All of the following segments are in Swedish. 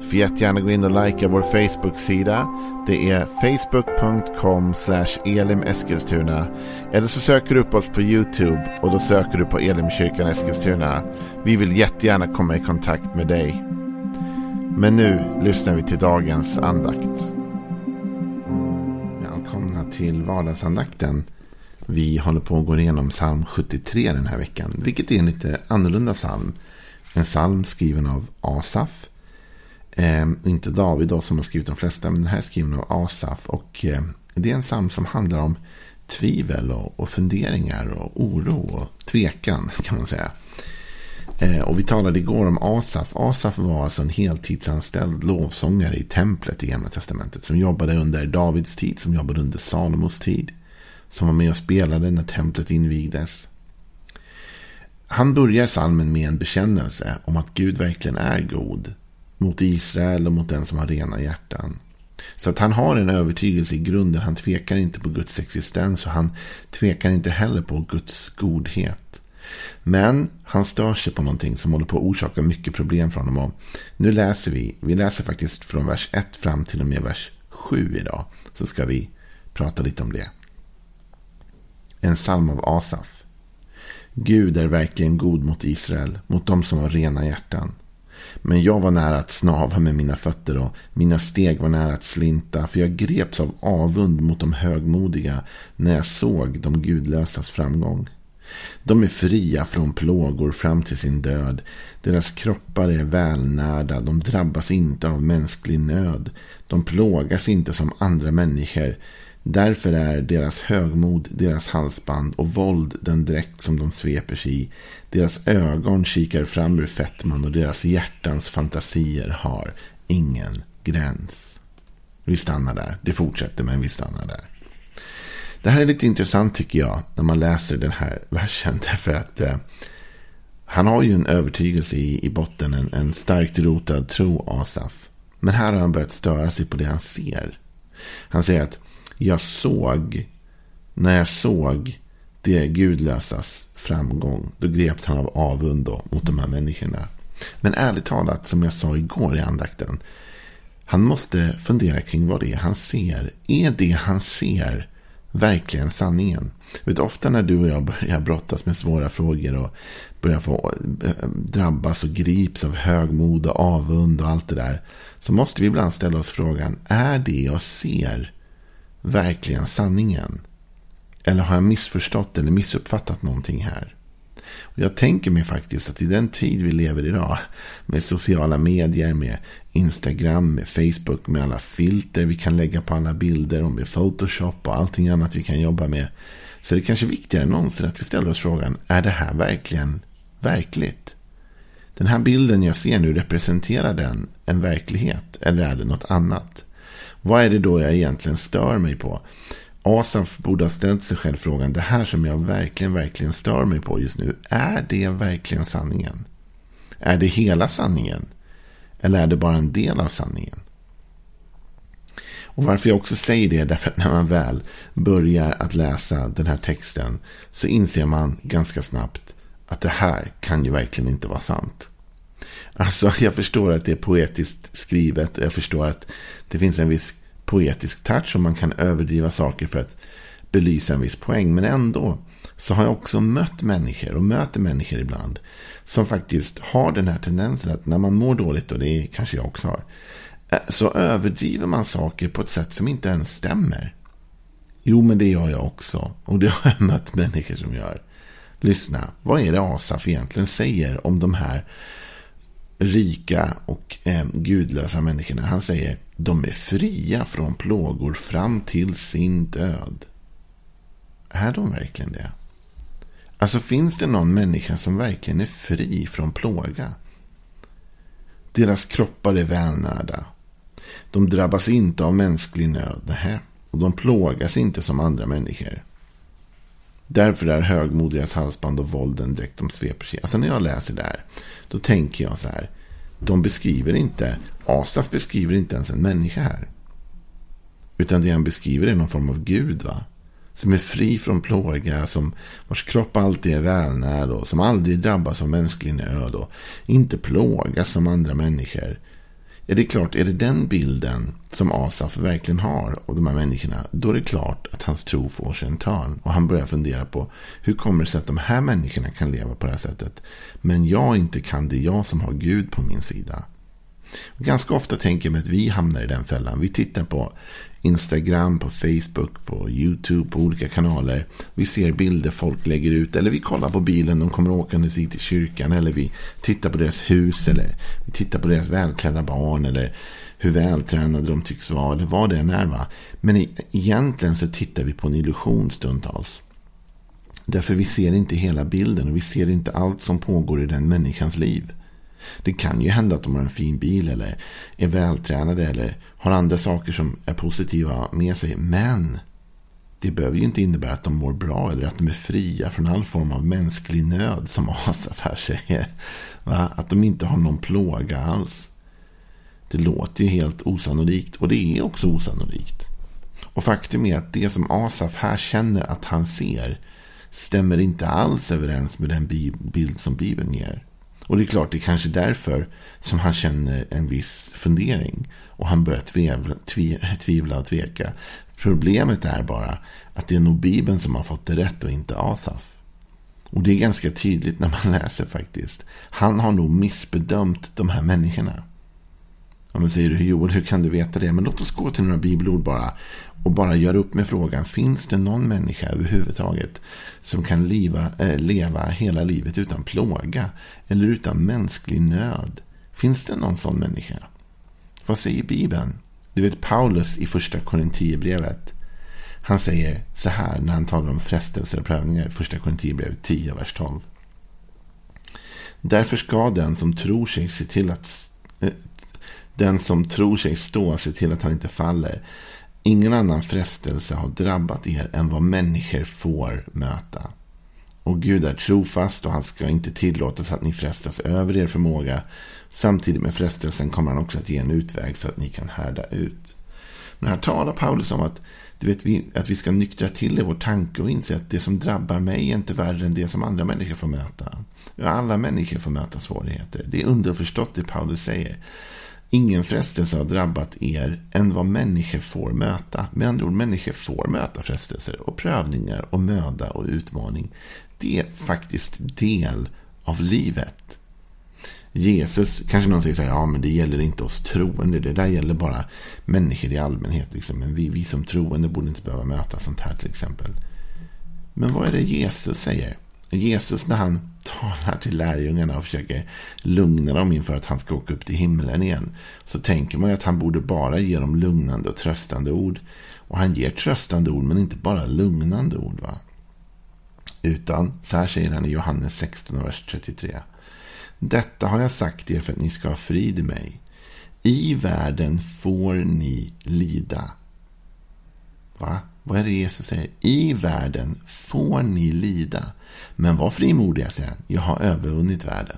Du får jättegärna gå in och likea vår Facebook-sida. Det är facebook.com elimeskilstuna. Eller så söker du upp oss på YouTube och då söker du på Elimkyrkan Eskilstuna. Vi vill jättegärna komma i kontakt med dig. Men nu lyssnar vi till dagens andakt. Välkomna till vardagsandakten. Vi håller på att gå igenom psalm 73 den här veckan. Vilket är en lite annorlunda psalm. En psalm skriven av Asaf. Eh, inte David då som har skrivit de flesta, men den här är skriven av Asaf. Och eh, det är en psalm som handlar om tvivel och, och funderingar och oro och tvekan kan man säga. Eh, och vi talade igår om Asaf. Asaf var alltså en heltidsanställd lovsångare i templet i Gamla Testamentet. Som jobbade under Davids tid, som jobbade under Salomos tid. Som var med och spelade när templet invigdes. Han börjar salmen med en bekännelse om att Gud verkligen är god mot Israel och mot den som har rena hjärtan. Så att han har en övertygelse i grunden. Han tvekar inte på Guds existens och han tvekar inte heller på Guds godhet. Men han stör sig på någonting som håller på att orsaka mycket problem för honom. Och nu läser vi, vi läser faktiskt från vers 1 fram till och med vers 7 idag. Så ska vi prata lite om det. En psalm av Asaf. Gud är verkligen god mot Israel, mot dem som har rena hjärtan. Men jag var nära att snava med mina fötter och mina steg var nära att slinta. För jag greps av avund mot de högmodiga när jag såg de gudlösas framgång. De är fria från plågor fram till sin död. Deras kroppar är välnärda. De drabbas inte av mänsklig nöd. De plågas inte som andra människor. Därför är deras högmod deras halsband och våld den dräkt som de sveper sig i. Deras ögon kikar fram ur fettman och deras hjärtans fantasier har ingen gräns. Vi stannar där. Det fortsätter men vi stannar där. Det här är lite intressant tycker jag när man läser den här versen. Därför att eh, han har ju en övertygelse i, i botten. En, en starkt rotad tro Asaf. Men här har han börjat störa sig på det han ser. Han säger att jag såg, när jag såg det gudlösas framgång, då greps han av avund då, mot de här människorna. Men ärligt talat, som jag sa igår i andakten, han måste fundera kring vad det är han ser. Är det han ser verkligen sanningen? Vet, ofta när du och jag börjar brottas med svåra frågor och börjar få eh, drabbas och grips av högmod och avund och allt det där. Så måste vi ibland ställa oss frågan, är det jag ser verkligen sanningen? Eller har jag missförstått eller missuppfattat någonting här? Och jag tänker mig faktiskt att i den tid vi lever idag. Med sociala medier, med Instagram, med Facebook, med alla filter vi kan lägga på alla bilder. Och med Photoshop och allting annat vi kan jobba med. Så är det kanske viktigare än någonsin att vi ställer oss frågan. Är det här verkligen verkligt? Den här bilden jag ser nu, representerar den en verklighet? Eller är det något annat? Vad är det då jag egentligen stör mig på? Asaf borde ha ställt sig själv frågan. Det här som jag verkligen, verkligen stör mig på just nu. Är det verkligen sanningen? Är det hela sanningen? Eller är det bara en del av sanningen? Och varför jag också säger det är därför att när man väl börjar att läsa den här texten så inser man ganska snabbt att det här kan ju verkligen inte vara sant. Alltså jag förstår att det är poetiskt skrivet och jag förstår att det finns en viss poetisk touch och man kan överdriva saker för att belysa en viss poäng. Men ändå så har jag också mött människor och möter människor ibland som faktiskt har den här tendensen att när man mår dåligt, och det kanske jag också har, eh, så överdriver man saker på ett sätt som inte ens stämmer. Jo, men det gör jag också. Och det har jag mött människor som gör. Lyssna, vad är det Asaf egentligen säger om de här rika och eh, gudlösa människorna. Han säger de är fria från plågor fram till sin död. Är de verkligen det? Alltså finns det någon människa som verkligen är fri från plåga? Deras kroppar är välnärda. De drabbas inte av mänsklig nöd. Och de plågas inte som andra människor. Därför är högmodigas halsband och vålden dräkt de sveper sig. Alltså när jag läser det här. Då tänker jag så här. De beskriver inte. Asaf beskriver inte ens en människa här. Utan det han beskriver är någon form av gud. va? Som är fri från plåga. Som, vars kropp alltid är välnärd. Och som aldrig drabbas av mänsklig nöd. Och inte plågas som andra människor. Är det klart, är det den bilden som Asaf verkligen har av de här människorna. Då är det klart att hans tro får sig en törn. Och han börjar fundera på hur kommer det sig att de här människorna kan leva på det här sättet. Men jag inte kan det, jag som har Gud på min sida. Och ganska ofta tänker jag mig att vi hamnar i den fällan. Vi tittar på Instagram, på Facebook, på YouTube, på olika kanaler. Vi ser bilder folk lägger ut. Eller vi kollar på bilen, de kommer åkandes hit till kyrkan. Eller vi tittar på deras hus. Eller vi tittar på deras välklädda barn. Eller hur vältränade de tycks vara. Eller vad det än är. Va? Men egentligen så tittar vi på en illusion stundtals. Därför vi ser inte hela bilden och vi ser inte allt som pågår i den människans liv. Det kan ju hända att de har en fin bil eller är vältränade eller har andra saker som är positiva med sig. Men det behöver ju inte innebära att de mår bra eller att de är fria från all form av mänsklig nöd som Asaf här säger. Va? Att de inte har någon plåga alls. Det låter ju helt osannolikt och det är också osannolikt. Och faktum är att det som Asaf här känner att han ser stämmer inte alls överens med den bild som Bibeln ger. Och det är klart, det är kanske därför som han känner en viss fundering. Och han börjar tvivla, tvivla och tveka. Problemet är bara att det är nog Bibeln som har fått det rätt och inte Asaf. Och det är ganska tydligt när man läser faktiskt. Han har nog missbedömt de här människorna. Ja, men säger du, Joel, hur kan du veta det? Men låt oss gå till några bibelord bara. Och bara göra upp med frågan. Finns det någon människa överhuvudtaget som kan leva, äh, eh, leva hela livet utan plåga? Eller utan mänsklig nöd? Finns det någon sån människa? Vad säger Bibeln? Du vet Paulus i första Korinthierbrevet. Han säger så här när han talar om frestelser och prövningar. Första Korinthierbrevet 10, vers 12. Därför ska den som tror sig se till att eh, den som tror sig stå se till att han inte faller. Ingen annan frestelse har drabbat er än vad människor får möta. Och Gud är trofast och han ska inte tillåta så att ni frestas över er förmåga. Samtidigt med frestelsen kommer han också att ge en utväg så att ni kan härda ut. Men här talar Paulus om att, du vet, att vi ska nyktra till i vår tanke och inse att det som drabbar mig är inte värre än det som andra människor får möta. Alla människor får möta svårigheter. Det är underförstått det Paulus säger. Ingen frestelse har drabbat er än vad människor får möta. Med andra ord, människor får möta frestelser och prövningar och möda och utmaning. Det är faktiskt del av livet. Jesus, kanske någon säger så här, ja men det gäller inte oss troende. Det där gäller bara människor i allmänhet. Liksom. Men vi, vi som troende borde inte behöva möta sånt här till exempel. Men vad är det Jesus säger? Jesus när han talar till lärjungarna och försöker lugna dem inför att han ska åka upp till himlen igen. Så tänker man ju att han borde bara ge dem lugnande och tröstande ord. Och han ger tröstande ord men inte bara lugnande ord. va? Utan, så här säger han i Johannes 16, vers 33. Detta har jag sagt er för att ni ska ha frid i mig. I världen får ni lida. Va? Vad är det Jesus säger? I världen får ni lida. Men var frimodiga, säger han. Jag har övervunnit världen.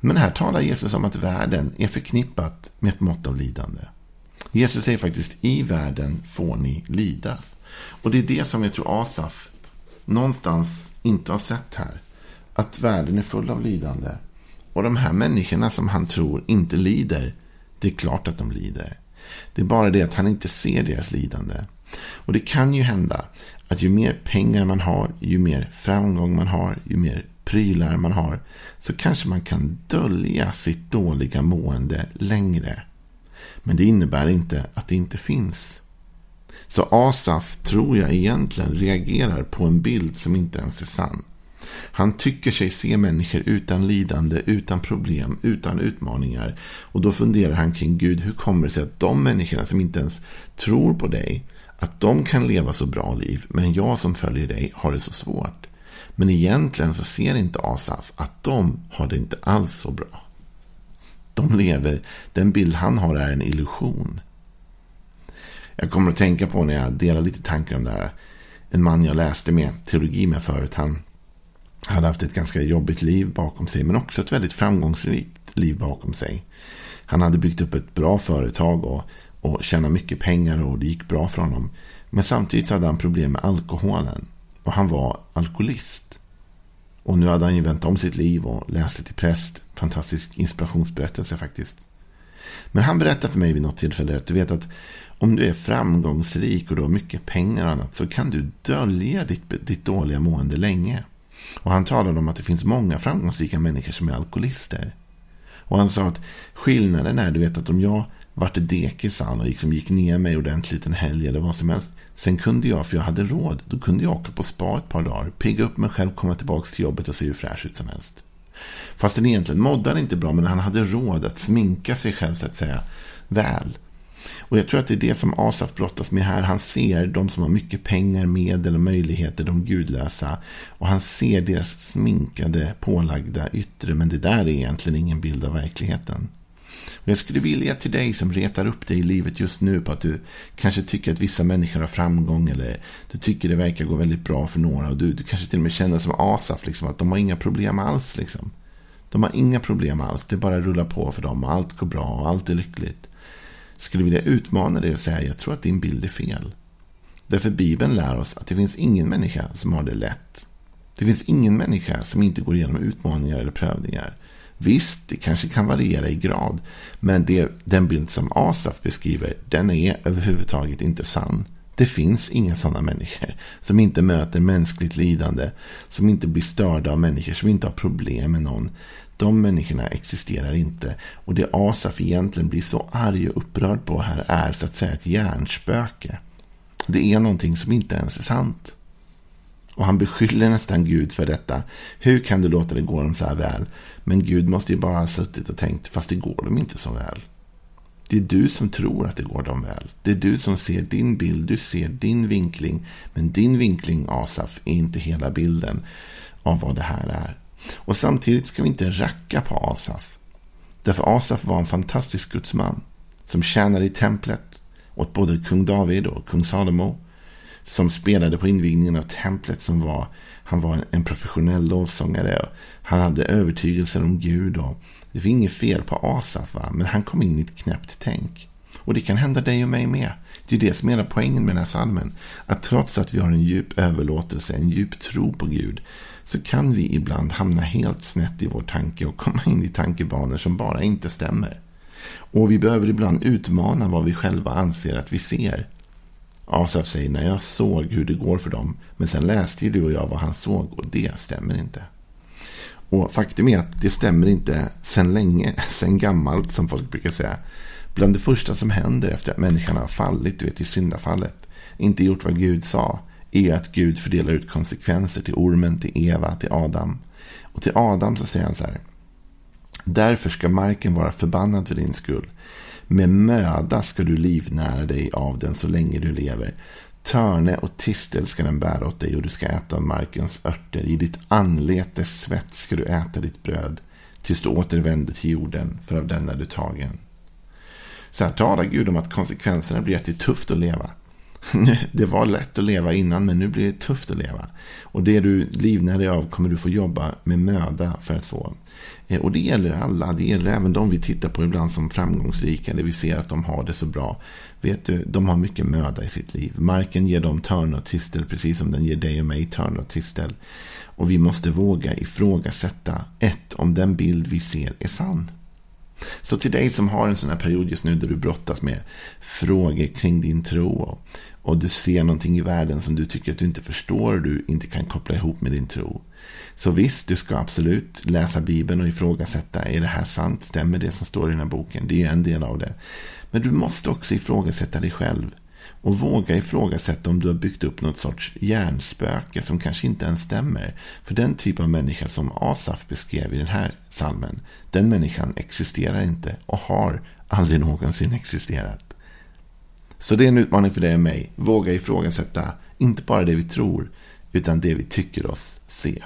Men här talar Jesus om att världen är förknippat med ett mått av lidande. Jesus säger faktiskt i världen får ni lida. Och det är det som jag tror Asaf någonstans inte har sett här. Att världen är full av lidande. Och de här människorna som han tror inte lider, det är klart att de lider. Det är bara det att han inte ser deras lidande. Och det kan ju hända att ju mer pengar man har, ju mer framgång man har, ju mer prylar man har, så kanske man kan dölja sitt dåliga mående längre. Men det innebär inte att det inte finns. Så Asaf tror jag egentligen reagerar på en bild som inte ens är sann. Han tycker sig se människor utan lidande, utan problem, utan utmaningar. Och då funderar han kring Gud, hur kommer det sig att de människorna som inte ens tror på dig, att de kan leva så bra liv, men jag som följer dig har det så svårt. Men egentligen så ser inte Asaf att de har det inte alls så bra. De lever, den bild han har är en illusion. Jag kommer att tänka på när jag delar lite tankar om det här. en man jag läste med teologi med förut. Han hade haft ett ganska jobbigt liv bakom sig. Men också ett väldigt framgångsrikt liv bakom sig. Han hade byggt upp ett bra företag och, och tjäna mycket pengar och det gick bra för honom. Men samtidigt hade han problem med alkoholen. Och han var alkoholist. Och nu hade han ju vänt om sitt liv och läste till präst. Fantastisk inspirationsberättelse faktiskt. Men han berättade för mig vid något tillfälle att du vet att om du är framgångsrik och du har mycket pengar och annat så kan du dölja ditt, ditt dåliga mående länge. Och han talade om att det finns många framgångsrika människor som är alkoholister. Och han sa att skillnaden är, du vet att om jag vart dekis han och liksom gick ner mig ordentligt en helg eller vad som helst. Sen kunde jag, för jag hade råd, då kunde jag åka på spa ett par dagar, pigga upp mig själv, komma tillbaka till jobbet och se hur fräsch ut som helst. Fast den egentligen mådde inte bra, men han hade råd att sminka sig själv så att säga väl. Och jag tror att det är det som Asaf brottas med här. Han ser de som har mycket pengar, medel och möjligheter, de gudlösa. Och han ser deras sminkade, pålagda yttre. Men det där är egentligen ingen bild av verkligheten. Och jag skulle vilja till dig som retar upp dig i livet just nu på att du kanske tycker att vissa människor har framgång eller du tycker det verkar gå väldigt bra för några och du, du kanske till och med känner som Asaf, liksom, att de har inga problem alls. Liksom. De har inga problem alls, det bara rullar på för dem och allt går bra och allt är lyckligt Jag skulle vilja utmana dig och säga jag tror att din bild är fel. Därför Bibeln lär oss att det finns ingen människa som har det lätt. Det finns ingen människa som inte går igenom utmaningar eller prövningar. Visst, det kanske kan variera i grad. Men det, den bild som Asaf beskriver, den är överhuvudtaget inte sann. Det finns inga sådana människor som inte möter mänskligt lidande, som inte blir störda av människor, som inte har problem med någon. De människorna existerar inte. Och det Asaf egentligen blir så arg och upprörd på här är så att säga ett hjärnspöke. Det är någonting som inte ens är sant. Och han beskyller nästan Gud för detta. Hur kan du låta det gå dem så här väl? Men Gud måste ju bara ha suttit och tänkt, fast det går dem inte så väl. Det är du som tror att det går dem väl. Det är du som ser din bild, du ser din vinkling. Men din vinkling, Asaf, är inte hela bilden av vad det här är. Och samtidigt ska vi inte racka på Asaf. Därför Asaf var en fantastisk gudsman. Som tjänade i templet åt både kung David och kung Salomo. Som spelade på invigningen av templet. som var Han var en professionell lovsångare. Han hade övertygelser om Gud. Och det var inget fel på Asaf. Va? Men han kom in i ett knäppt tänk. Och det kan hända dig och mig med. Det är det som är hela poängen med den här salmen. Att trots att vi har en djup överlåtelse, en djup tro på Gud så kan vi ibland hamna helt snett i vår tanke och komma in i tankebanor som bara inte stämmer. Och vi behöver ibland utmana vad vi själva anser att vi ser. Asaf säger när jag såg hur det går för dem. Men sen läste ju du och jag vad han såg och det stämmer inte. Och faktum är att det stämmer inte sen länge, sen gammalt som folk brukar säga. Bland det första som händer efter att människan har fallit, du vet i syndafallet, inte gjort vad Gud sa, är att Gud fördelar ut konsekvenser till ormen, till Eva, till Adam. Och till Adam så säger han så här. Därför ska marken vara förbannad för din skull. Med möda ska du livnära dig av den så länge du lever. Törne och tistel ska den bära åt dig och du ska äta markens örter. I ditt anletes svett ska du äta ditt bröd. Tills du återvänder till jorden, för av den är du tagen. Så här talar Gud om att konsekvenserna blir att det är tufft att leva. det var lätt att leva innan men nu blir det tufft att leva. Och det du livnär dig av kommer du få jobba med möda för att få. Eh, och det gäller alla. Det gäller även de vi tittar på ibland som framgångsrika. Eller vi ser att de har det så bra. Vet du, de har mycket möda i sitt liv. Marken ger dem törn och tistel precis som den ger dig och mig törn och tistel. Och vi måste våga ifrågasätta ett, om den bild vi ser är sann. Så till dig som har en sån här period just nu där du brottas med frågor kring din tro och du ser någonting i världen som du tycker att du inte förstår och du inte kan koppla ihop med din tro. Så visst, du ska absolut läsa Bibeln och ifrågasätta. Är det här sant? Stämmer det som står i den här boken? Det är ju en del av det. Men du måste också ifrågasätta dig själv. Och våga ifrågasätta om du har byggt upp något sorts hjärnspöke som kanske inte ens stämmer. För den typ av människa som Asaf beskrev i den här salmen, den människan existerar inte och har aldrig någonsin existerat. Så det är en utmaning för dig och mig. Våga ifrågasätta, inte bara det vi tror, utan det vi tycker oss se.